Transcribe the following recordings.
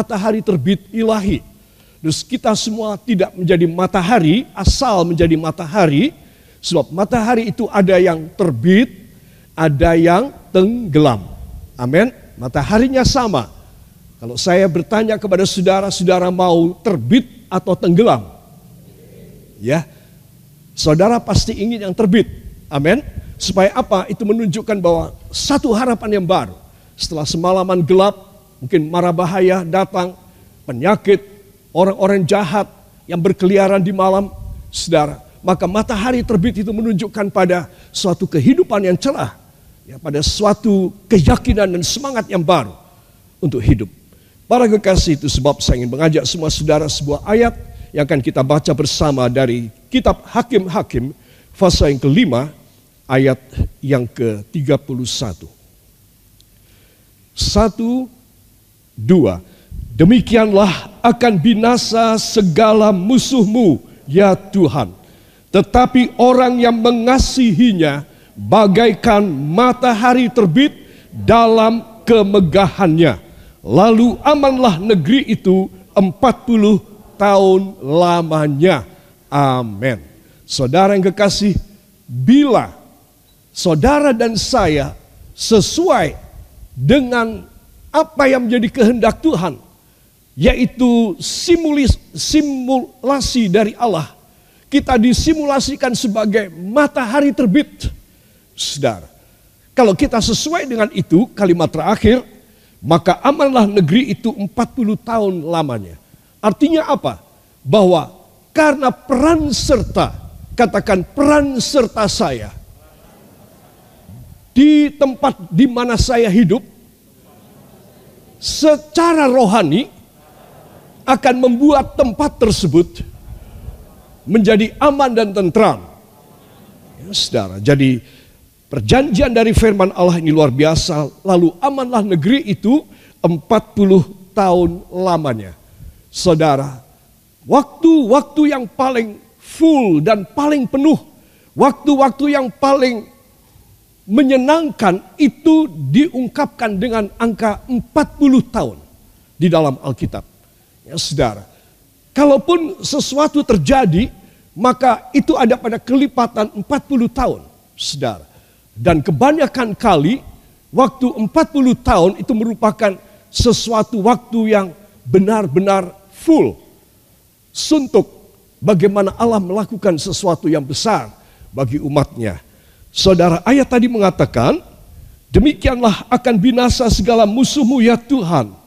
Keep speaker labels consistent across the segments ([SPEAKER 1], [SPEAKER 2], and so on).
[SPEAKER 1] matahari terbit ilahi. Terus kita semua tidak menjadi matahari, asal menjadi matahari, sebab matahari itu ada yang terbit, ada yang tenggelam. Amin. Mataharinya sama. Kalau saya bertanya kepada saudara, saudara mau terbit atau tenggelam? Ya. Saudara pasti ingin yang terbit. Amin. Supaya apa? Itu menunjukkan bahwa satu harapan yang baru. Setelah semalaman gelap, mungkin marah bahaya datang, penyakit, orang-orang jahat yang berkeliaran di malam, saudara. Maka matahari terbit itu menunjukkan pada suatu kehidupan yang cerah, ya, pada suatu keyakinan dan semangat yang baru untuk hidup. Para kekasih itu sebab saya ingin mengajak semua saudara sebuah ayat yang akan kita baca bersama dari kitab Hakim-Hakim fase yang kelima ayat yang ke-31. Satu, dua. Demikianlah akan binasa segala musuhmu, ya Tuhan. Tetapi orang yang mengasihinya bagaikan matahari terbit dalam kemegahannya. Lalu amanlah negeri itu empat puluh tahun lamanya. Amin. Saudara yang kekasih, bila saudara dan saya sesuai dengan apa yang menjadi kehendak Tuhan, yaitu simulis, simulasi dari Allah. Kita disimulasikan sebagai matahari terbit. Saudara, kalau kita sesuai dengan itu, kalimat terakhir, maka amanlah negeri itu 40 tahun lamanya. Artinya apa? Bahwa karena peran serta, katakan peran serta saya, di tempat di mana saya hidup, secara rohani, akan membuat tempat tersebut menjadi aman dan tentram. Ya, saudara, jadi perjanjian dari firman Allah ini luar biasa. Lalu amanlah negeri itu 40 tahun lamanya. Saudara, waktu-waktu yang paling full dan paling penuh, waktu-waktu yang paling menyenangkan itu diungkapkan dengan angka 40 tahun di dalam Alkitab. Ya saudara, kalaupun sesuatu terjadi, maka itu ada pada kelipatan 40 tahun, saudara. Dan kebanyakan kali, waktu 40 tahun itu merupakan sesuatu waktu yang benar-benar full. Suntuk bagaimana Allah melakukan sesuatu yang besar bagi umatnya. Saudara, ayat tadi mengatakan, demikianlah akan binasa segala musuhmu ya Tuhan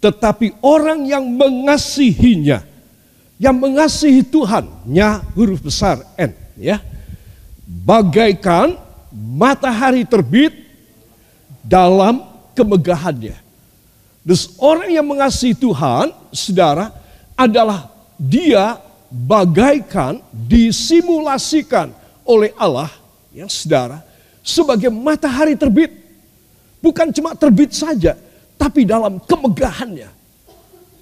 [SPEAKER 1] tetapi orang yang mengasihinya, yang mengasihi Tuhan, nya huruf besar N, ya, bagaikan matahari terbit dalam kemegahannya. Terus orang yang mengasihi Tuhan, saudara, adalah dia bagaikan disimulasikan oleh Allah, yang saudara, sebagai matahari terbit. Bukan cuma terbit saja, tapi dalam kemegahannya.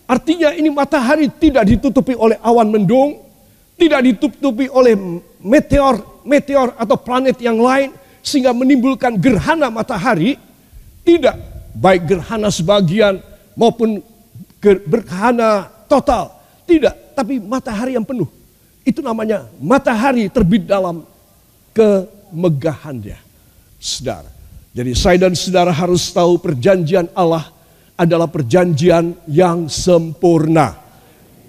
[SPEAKER 1] Artinya ini matahari tidak ditutupi oleh awan mendung, tidak ditutupi oleh meteor, meteor atau planet yang lain sehingga menimbulkan gerhana matahari. Tidak, baik gerhana sebagian maupun gerhana total. Tidak, tapi matahari yang penuh. Itu namanya matahari terbit dalam kemegahannya. Saudara. Jadi saya dan saudara harus tahu perjanjian Allah adalah perjanjian yang sempurna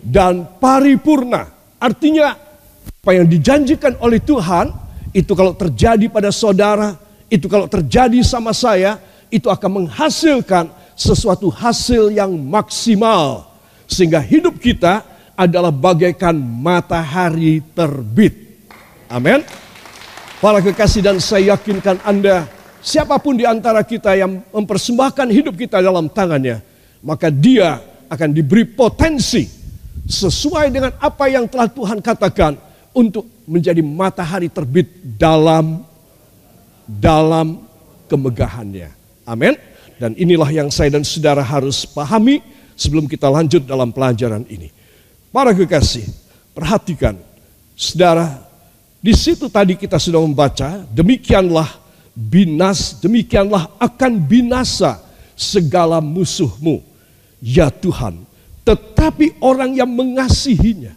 [SPEAKER 1] dan paripurna. Artinya apa yang dijanjikan oleh Tuhan itu kalau terjadi pada saudara, itu kalau terjadi sama saya, itu akan menghasilkan sesuatu hasil yang maksimal. Sehingga hidup kita adalah bagaikan matahari terbit. Amin. Para kekasih dan saya yakinkan Anda Siapa pun di antara kita yang mempersembahkan hidup kita dalam tangannya, maka dia akan diberi potensi sesuai dengan apa yang telah Tuhan katakan untuk menjadi matahari terbit dalam dalam kemegahannya. Amin. Dan inilah yang saya dan saudara harus pahami sebelum kita lanjut dalam pelajaran ini. Para kekasih, perhatikan. Saudara, di situ tadi kita sudah membaca, demikianlah binas demikianlah akan binasa segala musuhmu ya Tuhan, tetapi orang yang mengasihinya.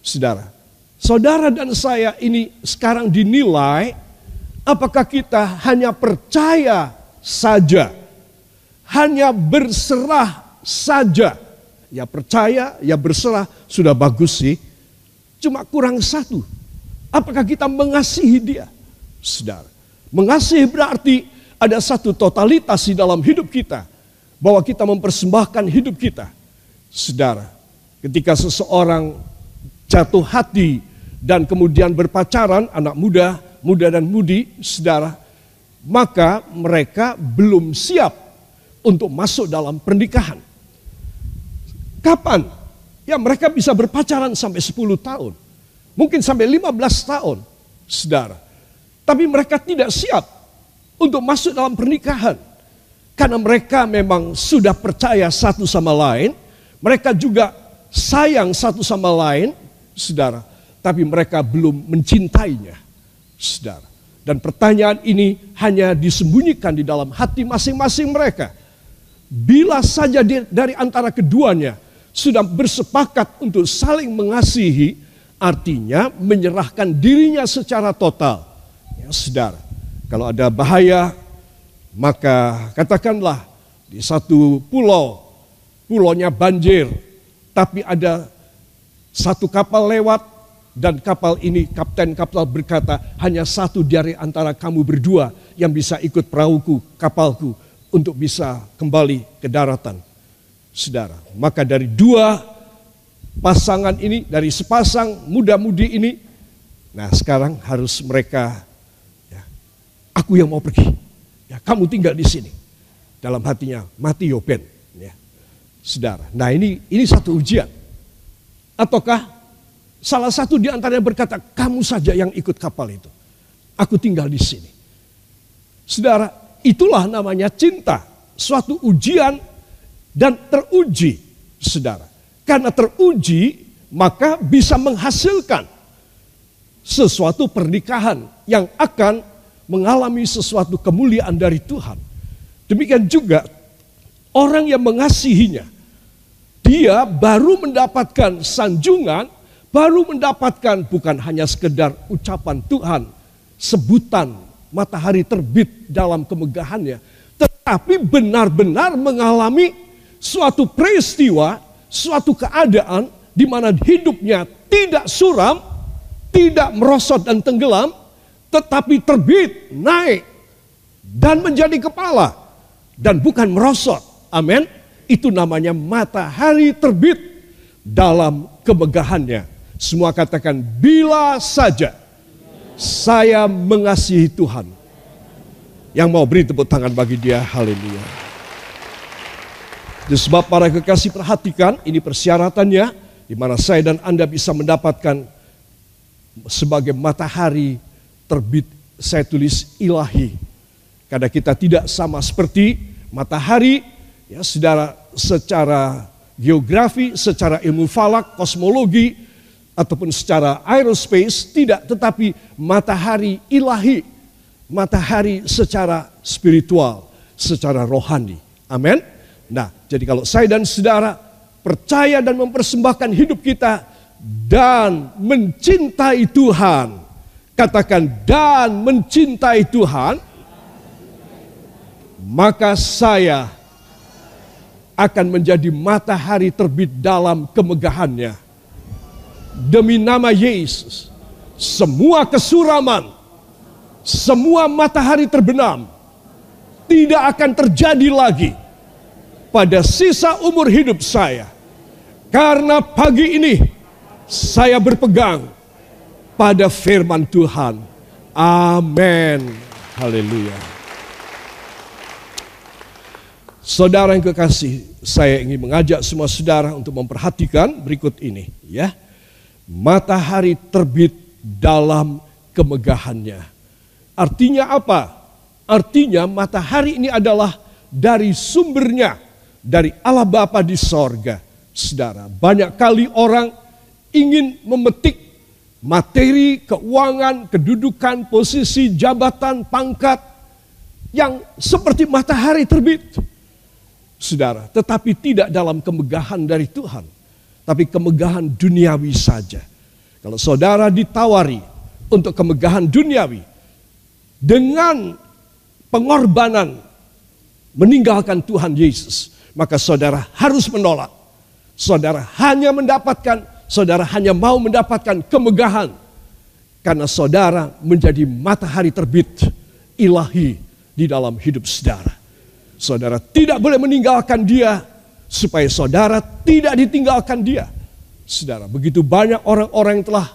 [SPEAKER 1] Saudara, saudara dan saya ini sekarang dinilai apakah kita hanya percaya saja, hanya berserah saja. Ya percaya, ya berserah, sudah bagus sih. Cuma kurang satu. Apakah kita mengasihi dia? Saudara, mengasihi berarti ada satu totalitas di dalam hidup kita. Bahwa kita mempersembahkan hidup kita. Saudara, ketika seseorang jatuh hati dan kemudian berpacaran, anak muda, muda dan mudi, saudara, maka mereka belum siap untuk masuk dalam pernikahan. Kapan? Ya mereka bisa berpacaran sampai 10 tahun. Mungkin sampai 15 tahun, saudara. Tapi mereka tidak siap untuk masuk dalam pernikahan. Karena mereka memang sudah percaya satu sama lain. Mereka juga sayang satu sama lain, saudara. Tapi mereka belum mencintainya, saudara. Dan pertanyaan ini hanya disembunyikan di dalam hati masing-masing mereka. Bila saja dari antara keduanya sudah bersepakat untuk saling mengasihi, artinya menyerahkan dirinya secara total. Ya, saudara, kalau ada bahaya, maka katakanlah di satu pulau, pulaunya banjir, tapi ada satu kapal lewat dan kapal ini kapten kapal berkata hanya satu dari antara kamu berdua yang bisa ikut perahuku, kapalku untuk bisa kembali ke daratan saudara. Maka dari dua pasangan ini, dari sepasang muda-mudi ini, nah sekarang harus mereka, ya, aku yang mau pergi, ya kamu tinggal di sini. Dalam hatinya, mati Yoben. Ya. Saudara, nah ini ini satu ujian. Ataukah salah satu di antaranya berkata, kamu saja yang ikut kapal itu. Aku tinggal di sini. Saudara, itulah namanya cinta. Suatu ujian dan teruji, saudara. Karena teruji, maka bisa menghasilkan sesuatu pernikahan yang akan mengalami sesuatu kemuliaan dari Tuhan. Demikian juga orang yang mengasihinya, dia baru mendapatkan sanjungan, baru mendapatkan bukan hanya sekedar ucapan Tuhan, sebutan matahari terbit dalam kemegahannya, tetapi benar-benar mengalami suatu peristiwa, suatu keadaan di mana hidupnya tidak suram, tidak merosot dan tenggelam, tetapi terbit, naik, dan menjadi kepala, dan bukan merosot. Amin. Itu namanya matahari terbit dalam kemegahannya. Semua katakan, bila saja saya mengasihi Tuhan. Yang mau beri tepuk tangan bagi dia, haleluya. Sebab para kekasih perhatikan ini persyaratannya di mana saya dan Anda bisa mendapatkan sebagai matahari terbit saya tulis ilahi. Karena kita tidak sama seperti matahari ya saudara secara geografi, secara ilmu falak, kosmologi ataupun secara aerospace tidak tetapi matahari ilahi, matahari secara spiritual, secara rohani. Amin. Nah, jadi kalau saya dan saudara percaya dan mempersembahkan hidup kita dan mencintai Tuhan, katakan dan mencintai Tuhan, maka saya akan menjadi matahari terbit dalam kemegahannya. Demi nama Yesus, semua kesuraman, semua matahari terbenam, tidak akan terjadi lagi pada sisa umur hidup saya. Karena pagi ini saya berpegang pada firman Tuhan. Amin. Haleluya. Saudara yang kekasih, saya ingin mengajak semua saudara untuk memperhatikan berikut ini ya. Matahari terbit dalam kemegahannya. Artinya apa? Artinya matahari ini adalah dari sumbernya dari Allah Bapa di sorga. Saudara, banyak kali orang ingin memetik materi, keuangan, kedudukan, posisi, jabatan, pangkat yang seperti matahari terbit. saudara, tetapi tidak dalam kemegahan dari Tuhan, tapi kemegahan duniawi saja. Kalau saudara ditawari untuk kemegahan duniawi dengan pengorbanan meninggalkan Tuhan Yesus, maka saudara harus menolak. Saudara hanya mendapatkan, saudara hanya mau mendapatkan kemegahan karena saudara menjadi matahari terbit ilahi di dalam hidup saudara. Saudara tidak boleh meninggalkan dia supaya saudara tidak ditinggalkan dia. Saudara, begitu banyak orang-orang yang telah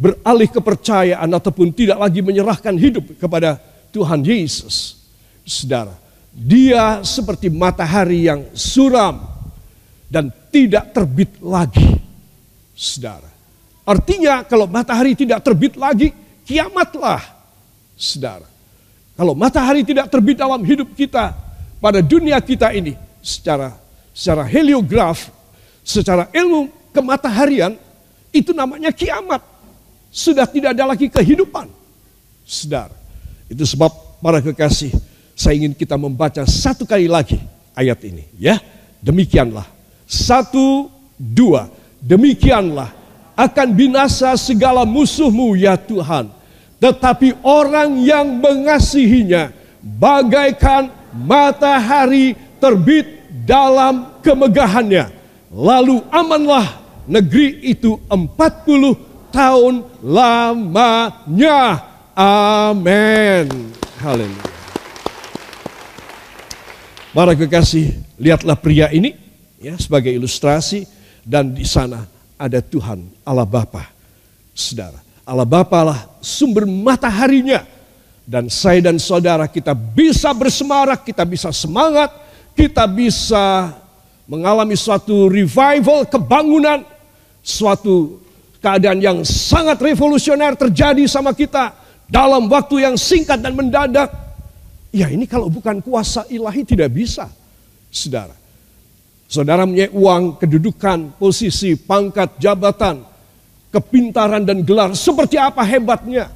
[SPEAKER 1] beralih kepercayaan ataupun tidak lagi menyerahkan hidup kepada Tuhan Yesus. Saudara, dia seperti matahari yang suram dan tidak terbit lagi. Saudara, artinya kalau matahari tidak terbit lagi, kiamatlah. Saudara, kalau matahari tidak terbit dalam hidup kita, pada dunia kita ini, secara secara heliograf, secara ilmu kemataharian, itu namanya kiamat. Sudah tidak ada lagi kehidupan. Saudara, itu sebab para kekasih, saya ingin kita membaca satu kali lagi ayat ini. Ya, demikianlah. Satu, dua. Demikianlah akan binasa segala musuhmu ya Tuhan tetapi orang yang mengasihinya bagaikan matahari terbit dalam kemegahannya. Lalu amanlah negeri itu 40 tahun lamanya. Amin. Haleluya. Para kekasih, lihatlah pria ini ya sebagai ilustrasi dan di sana ada Tuhan Allah Bapa. Saudara, Allah Bapa lah sumber mataharinya. Dan saya dan saudara kita bisa bersemarak, kita bisa semangat, kita bisa mengalami suatu revival, kebangunan, suatu keadaan yang sangat revolusioner terjadi sama kita dalam waktu yang singkat dan mendadak. Ya ini kalau bukan kuasa ilahi tidak bisa, saudara. Saudara punya uang, kedudukan, posisi, pangkat, jabatan, kepintaran dan gelar seperti apa hebatnya.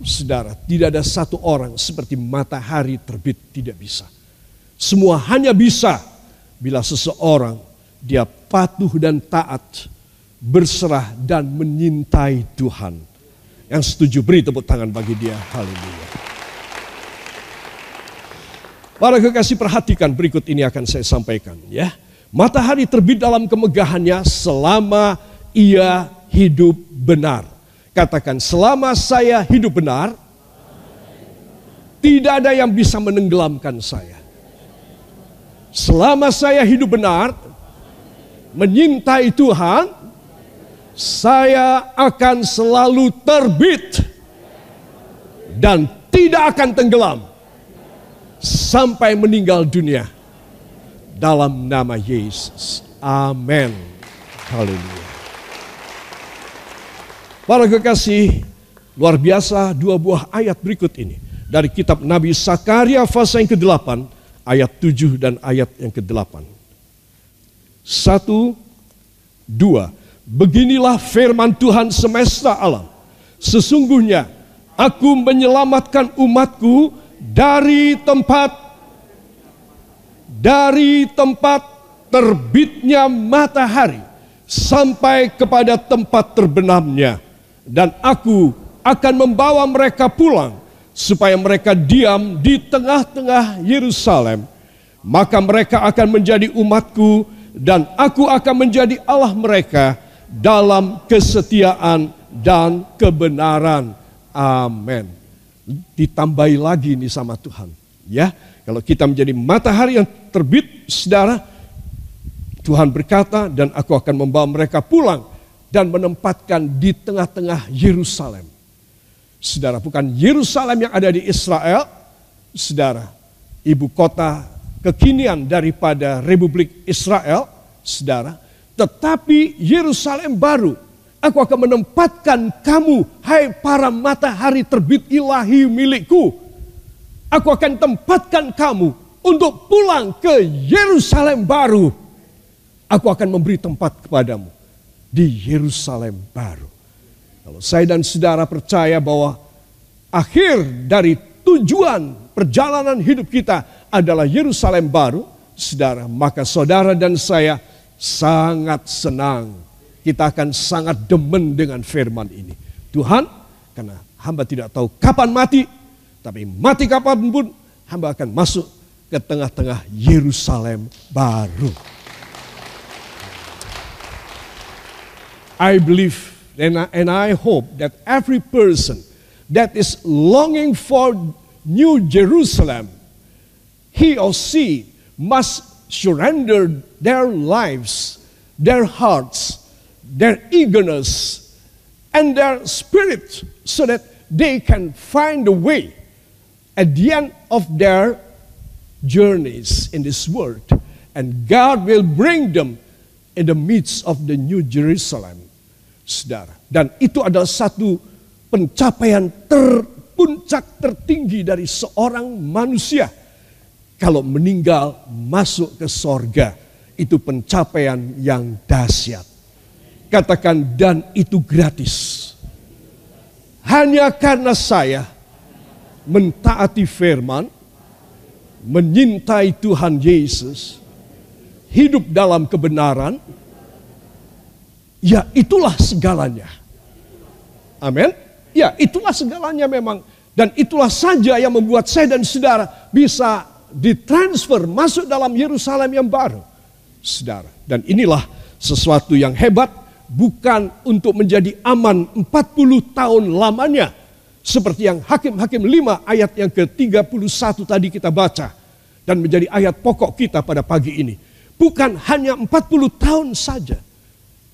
[SPEAKER 1] Saudara, tidak ada satu orang seperti matahari terbit tidak bisa. Semua hanya bisa bila seseorang dia patuh dan taat, berserah dan menyintai Tuhan. Yang setuju beri tepuk tangan bagi dia. Haleluya. Para kekasih perhatikan berikut ini akan saya sampaikan ya. Matahari terbit dalam kemegahannya selama ia hidup benar. Katakan, selama saya hidup benar, tidak ada yang bisa menenggelamkan saya. Selama saya hidup benar, menyintai Tuhan, saya akan selalu terbit dan tidak akan tenggelam sampai meninggal dunia dalam nama Yesus. Amin. Haleluya. Para kekasih, luar biasa dua buah ayat berikut ini. Dari kitab Nabi Sakaria pasal yang ke-8, ayat 7 dan ayat yang ke-8. Satu, dua. Beginilah firman Tuhan semesta alam. Sesungguhnya aku menyelamatkan umatku dari tempat dari tempat terbitnya matahari sampai kepada tempat terbenamnya dan aku akan membawa mereka pulang supaya mereka diam di tengah-tengah Yerusalem. Maka mereka akan menjadi umatku dan aku akan menjadi Allah mereka dalam kesetiaan dan kebenaran. Amin. Ditambahi lagi ini sama Tuhan. Ya, kalau kita menjadi matahari yang terbit, saudara, Tuhan berkata dan aku akan membawa mereka pulang dan menempatkan di tengah-tengah Yerusalem. Saudara, bukan Yerusalem yang ada di Israel, saudara, ibu kota kekinian daripada Republik Israel, saudara, tetapi Yerusalem baru. Aku akan menempatkan kamu, hai para matahari terbit ilahi milikku. Aku akan tempatkan kamu untuk pulang ke Yerusalem baru. Aku akan memberi tempat kepadamu di Yerusalem baru. Kalau saya dan saudara percaya bahwa akhir dari tujuan perjalanan hidup kita adalah Yerusalem baru, saudara, maka saudara dan saya sangat senang. Kita akan sangat demen dengan firman ini. Tuhan, karena hamba tidak tahu kapan mati, tapi mati kapan pun hamba akan masuk ke tengah-tengah Yerusalem baru. I believe and I, and I hope that every person that is longing for New Jerusalem, he or she must surrender their lives, their hearts, their eagerness, and their spirit so that they can find a way at the end of their journeys in this world. And God will bring them in the midst of the New Jerusalem. Saudara. Dan itu adalah satu pencapaian terpuncak tertinggi dari seorang manusia. Kalau meninggal masuk ke sorga, itu pencapaian yang dahsyat. Katakan dan itu gratis. Hanya karena saya mentaati firman, menyintai Tuhan Yesus, hidup dalam kebenaran, ya itulah segalanya. Amin. Ya, itulah segalanya memang. Dan itulah saja yang membuat saya dan saudara bisa ditransfer masuk dalam Yerusalem yang baru. Saudara, dan inilah sesuatu yang hebat bukan untuk menjadi aman 40 tahun lamanya. Seperti yang Hakim-Hakim 5 ayat yang ke-31 tadi kita baca. Dan menjadi ayat pokok kita pada pagi ini. Bukan hanya 40 tahun saja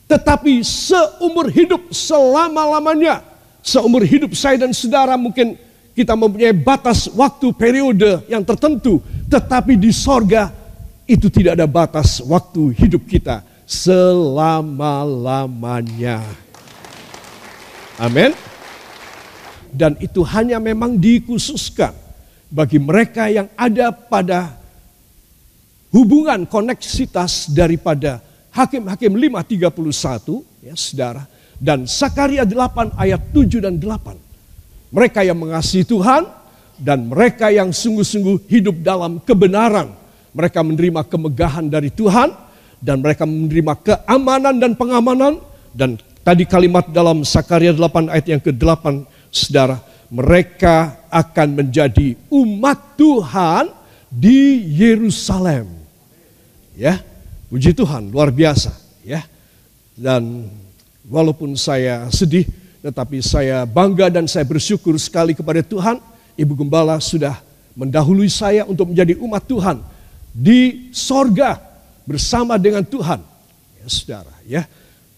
[SPEAKER 1] tetapi seumur hidup selama-lamanya, seumur hidup saya dan saudara mungkin kita mempunyai batas waktu periode yang tertentu. Tetapi di sorga itu tidak ada batas waktu hidup kita selama-lamanya. Amin. Dan itu hanya memang dikhususkan bagi mereka yang ada pada hubungan koneksitas daripada Hakim-Hakim 5:31 ya Saudara dan Sakaria 8 ayat 7 dan 8. Mereka yang mengasihi Tuhan dan mereka yang sungguh-sungguh hidup dalam kebenaran. Mereka menerima kemegahan dari Tuhan dan mereka menerima keamanan dan pengamanan dan tadi kalimat dalam Sakaria 8 ayat yang ke-8 Saudara, mereka akan menjadi umat Tuhan di Yerusalem. Ya, Puji Tuhan, luar biasa ya. Dan walaupun saya sedih, tetapi saya bangga dan saya bersyukur sekali kepada Tuhan. Ibu Gembala sudah mendahului saya untuk menjadi umat Tuhan di sorga bersama dengan Tuhan. Ya saudara ya,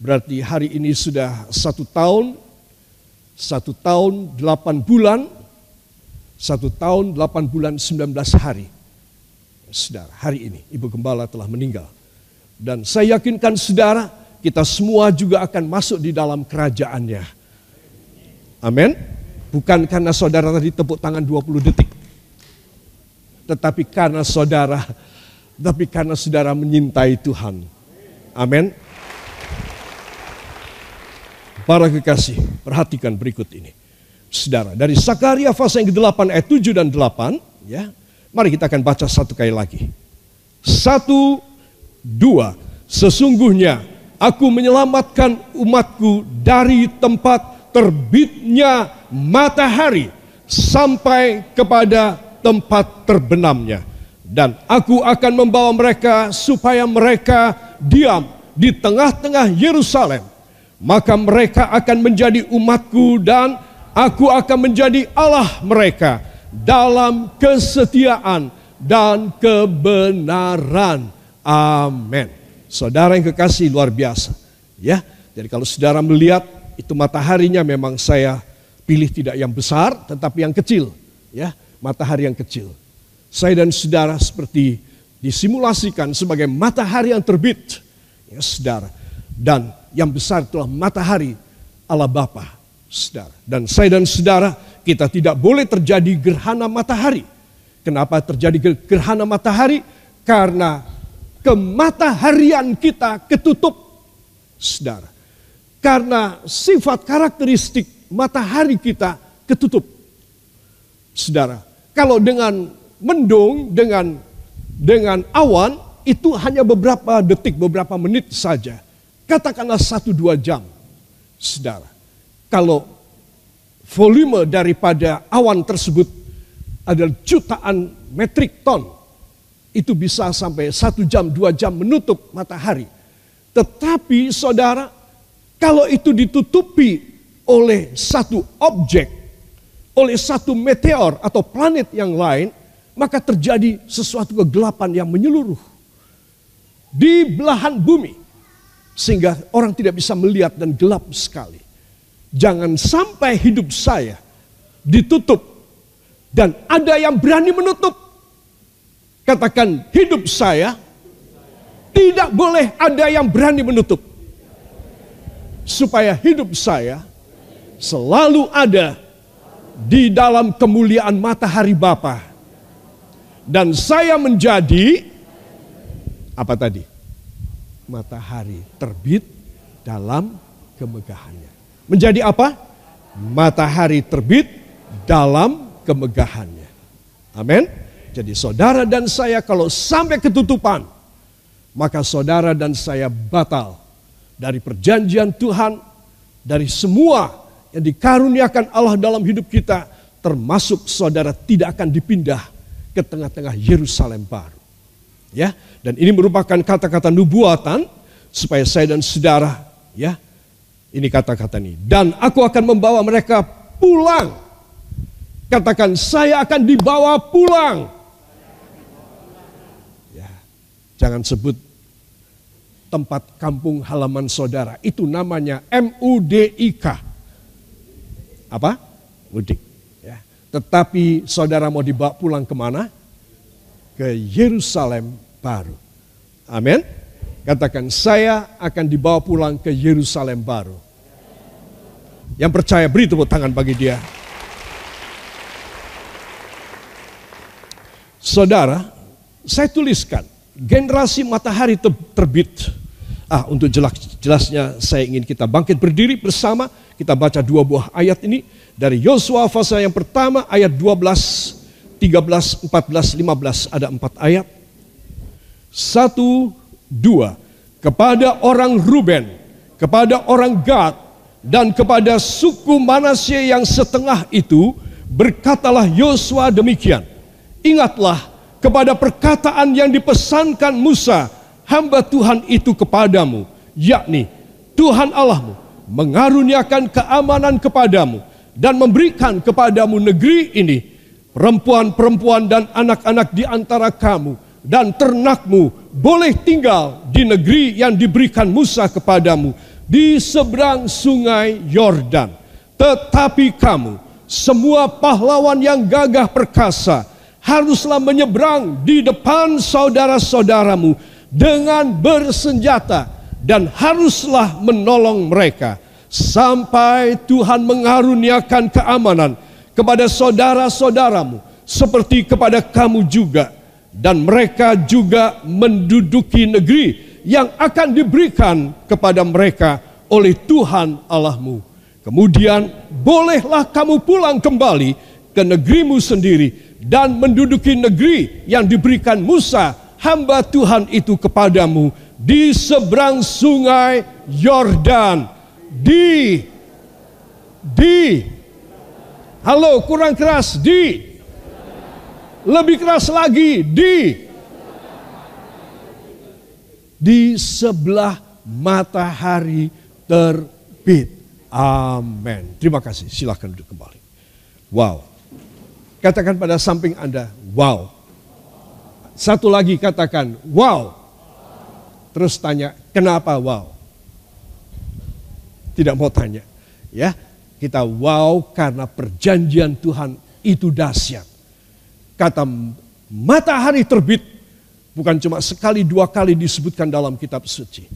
[SPEAKER 1] berarti hari ini sudah satu tahun, satu tahun delapan bulan, satu tahun delapan bulan sembilan belas hari. Ya, saudara, hari ini Ibu Gembala telah meninggal. Dan saya yakinkan saudara, kita semua juga akan masuk di dalam kerajaannya. Amin. Bukan karena saudara tadi tepuk tangan 20 detik. Tetapi karena saudara, tapi karena saudara menyintai Tuhan. Amin. Para kekasih, perhatikan berikut ini. Saudara, dari Sakaria pasal yang ke-8 ayat 7 dan 8, ya. Mari kita akan baca satu kali lagi. Satu, Dua, sesungguhnya aku menyelamatkan umatku dari tempat terbitnya matahari sampai kepada tempat terbenamnya. Dan aku akan membawa mereka supaya mereka diam di tengah-tengah Yerusalem. Maka mereka akan menjadi umatku dan aku akan menjadi Allah mereka dalam kesetiaan dan kebenaran Amin. Saudara yang kekasih luar biasa. Ya, jadi kalau saudara melihat itu mataharinya memang saya pilih tidak yang besar tetapi yang kecil. Ya, matahari yang kecil. Saya dan saudara seperti disimulasikan sebagai matahari yang terbit. Ya, saudara. Dan yang besar itulah matahari Allah Bapa, saudara. Dan saya dan saudara, kita tidak boleh terjadi gerhana matahari. Kenapa terjadi gerhana matahari? Karena kemataharian kita ketutup, saudara. Karena sifat karakteristik matahari kita ketutup. Saudara, kalau dengan mendung, dengan dengan awan itu hanya beberapa detik, beberapa menit saja. Katakanlah satu dua jam, saudara. Kalau volume daripada awan tersebut adalah jutaan metrik ton, itu bisa sampai satu jam, dua jam menutup matahari. Tetapi saudara, kalau itu ditutupi oleh satu objek, oleh satu meteor atau planet yang lain, maka terjadi sesuatu kegelapan yang menyeluruh di belahan bumi, sehingga orang tidak bisa melihat dan gelap sekali. Jangan sampai hidup saya ditutup, dan ada yang berani menutup. Katakan, hidup saya tidak boleh ada yang berani menutup, supaya hidup saya selalu ada di dalam kemuliaan matahari Bapa. Dan saya menjadi apa tadi? Matahari terbit dalam kemegahannya. Menjadi apa? Matahari terbit dalam kemegahannya. Amin. Jadi saudara dan saya kalau sampai ketutupan, maka saudara dan saya batal dari perjanjian Tuhan, dari semua yang dikaruniakan Allah dalam hidup kita, termasuk saudara tidak akan dipindah ke tengah-tengah Yerusalem baru. Ya, dan ini merupakan kata-kata nubuatan supaya saya dan saudara, ya, ini kata-kata ini. Dan aku akan membawa mereka pulang. Katakan saya akan dibawa pulang. Ya, jangan sebut tempat kampung halaman saudara. Itu namanya MUDIK apa? Mudik. Tetapi saudara mau dibawa pulang ke mana? Ke Yerusalem baru. Amin. Katakan saya akan dibawa pulang ke Yerusalem baru. Yang percaya beri tepuk tangan bagi dia. Saudara, saya tuliskan generasi matahari terbit. Ah, untuk jelas jelasnya saya ingin kita bangkit berdiri bersama kita baca dua buah ayat ini dari Yosua pasal yang pertama ayat 12, 13, 14, 15 ada empat ayat. Satu, dua. Kepada orang Ruben, kepada orang Gad, dan kepada suku Manasye yang setengah itu, berkatalah Yosua demikian. Ingatlah kepada perkataan yang dipesankan Musa, hamba Tuhan itu kepadamu, yakni Tuhan Allahmu mengaruniakan keamanan kepadamu dan memberikan kepadamu negeri ini perempuan-perempuan dan anak-anak di antara kamu dan ternakmu boleh tinggal di negeri yang diberikan Musa kepadamu di seberang sungai Yordan. Tetapi kamu semua pahlawan yang gagah perkasa haruslah menyeberang di depan saudara-saudaramu dengan bersenjata dan haruslah menolong mereka sampai Tuhan mengaruniakan keamanan kepada saudara-saudaramu seperti kepada kamu juga dan mereka juga menduduki negeri yang akan diberikan kepada mereka oleh Tuhan Allahmu. Kemudian bolehlah kamu pulang kembali ke negerimu sendiri dan menduduki negeri yang diberikan Musa hamba Tuhan itu kepadamu di seberang sungai Yordan. Di di Halo, kurang keras di lebih keras lagi di di sebelah matahari terbit. Amin. Terima kasih. Silahkan duduk kembali. Wow. Katakan pada samping Anda, wow. Satu lagi katakan, wow. Terus tanya, kenapa wow? Tidak mau tanya. Ya, kita wow karena perjanjian Tuhan itu dahsyat. Kata matahari terbit bukan cuma sekali dua kali disebutkan dalam kitab suci.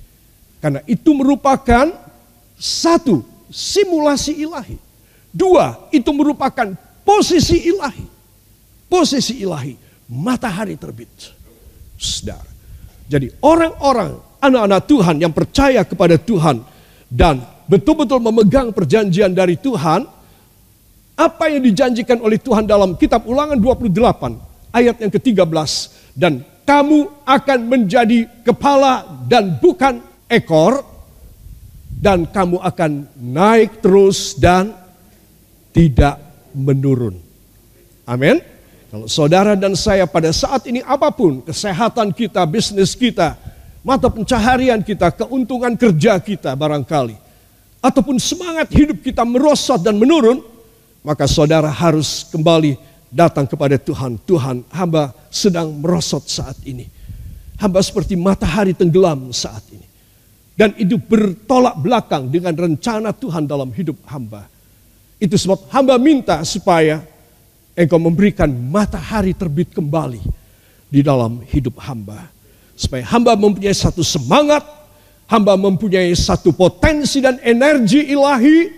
[SPEAKER 1] Karena itu merupakan satu, simulasi ilahi. Dua, itu merupakan posisi ilahi. Posisi ilahi, matahari terbit. Saudara, jadi orang-orang anak-anak Tuhan yang percaya kepada Tuhan dan betul-betul memegang perjanjian dari Tuhan, apa yang dijanjikan oleh Tuhan dalam kitab ulangan 28 ayat yang ke-13 dan kamu akan menjadi kepala dan bukan ekor, dan kamu akan naik terus dan tidak menurun. Amin. Kalau saudara dan saya pada saat ini apa pun kesehatan kita, bisnis kita, mata pencaharian kita, keuntungan kerja kita barangkali, ataupun semangat hidup kita merosot dan menurun, maka saudara harus kembali datang kepada Tuhan. Tuhan, hamba sedang merosot saat ini. Hamba seperti matahari tenggelam saat ini. Dan itu bertolak belakang dengan rencana Tuhan dalam hidup hamba. Itu sebab hamba minta supaya engkau memberikan matahari terbit kembali di dalam hidup hamba. Supaya hamba mempunyai satu semangat, hamba mempunyai satu potensi dan energi ilahi,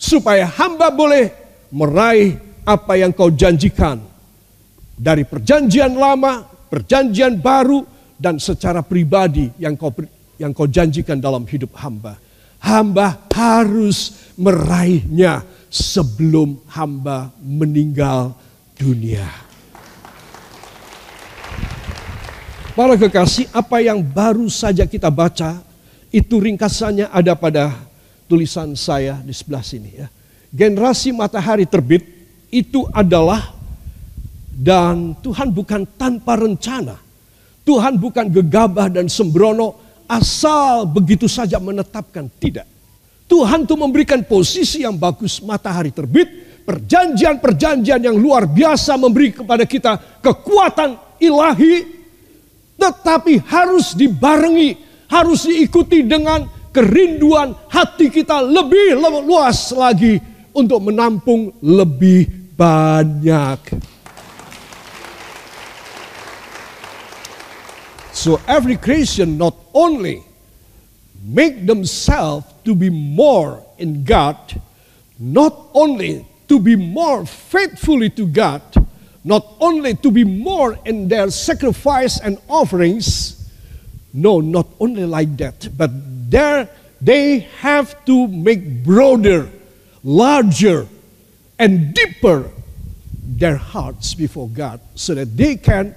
[SPEAKER 1] supaya hamba boleh meraih apa yang kau janjikan. Dari perjanjian lama, perjanjian baru, dan secara pribadi yang kau yang kau janjikan dalam hidup hamba. Hamba harus meraihnya sebelum hamba meninggal dunia. Para kekasih, apa yang baru saja kita baca, itu ringkasannya ada pada tulisan saya di sebelah sini ya. Generasi matahari terbit itu adalah dan Tuhan bukan tanpa rencana. Tuhan bukan gegabah dan sembrono asal begitu saja menetapkan, tidak. Tuhan tuh memberikan posisi yang bagus matahari terbit, perjanjian-perjanjian yang luar biasa memberi kepada kita kekuatan ilahi, tetapi harus dibarengi, harus diikuti dengan kerinduan hati kita lebih luas lagi untuk menampung lebih banyak. So every Christian not only make themselves to be more in God, not only to be more faithfully to God, not only to be more in their sacrifice and offerings, no, not only like that, but there they have to make broader, larger, and deeper their hearts before God so that they can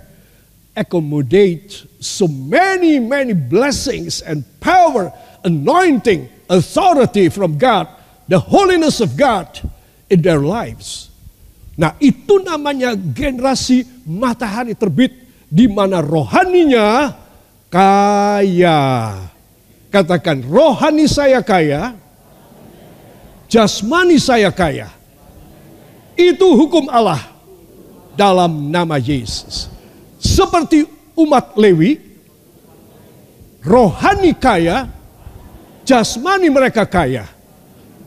[SPEAKER 1] accommodate so many, many blessings and power, anointing, authority from God, the holiness of God in their lives. Nah, itu namanya generasi matahari terbit di mana rohaninya kaya. Katakan, rohani saya kaya, jasmani saya kaya. Itu hukum Allah dalam nama Yesus. Seperti umat Lewi, rohani kaya, jasmani mereka kaya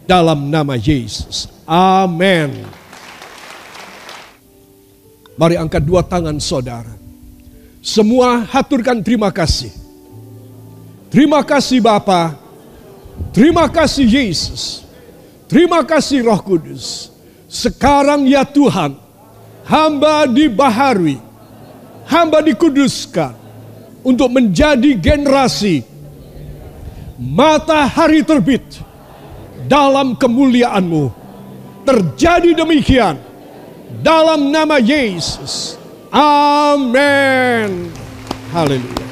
[SPEAKER 1] dalam nama Yesus. Amin. Mari angkat dua tangan saudara. Semua haturkan terima kasih. Terima kasih Bapa. Terima kasih Yesus. Terima kasih Roh Kudus. Sekarang ya Tuhan, hamba dibaharui, hamba dikuduskan untuk menjadi generasi matahari terbit dalam kemuliaanmu terjadi demikian dalam nama Yesus. Amin. Haleluya.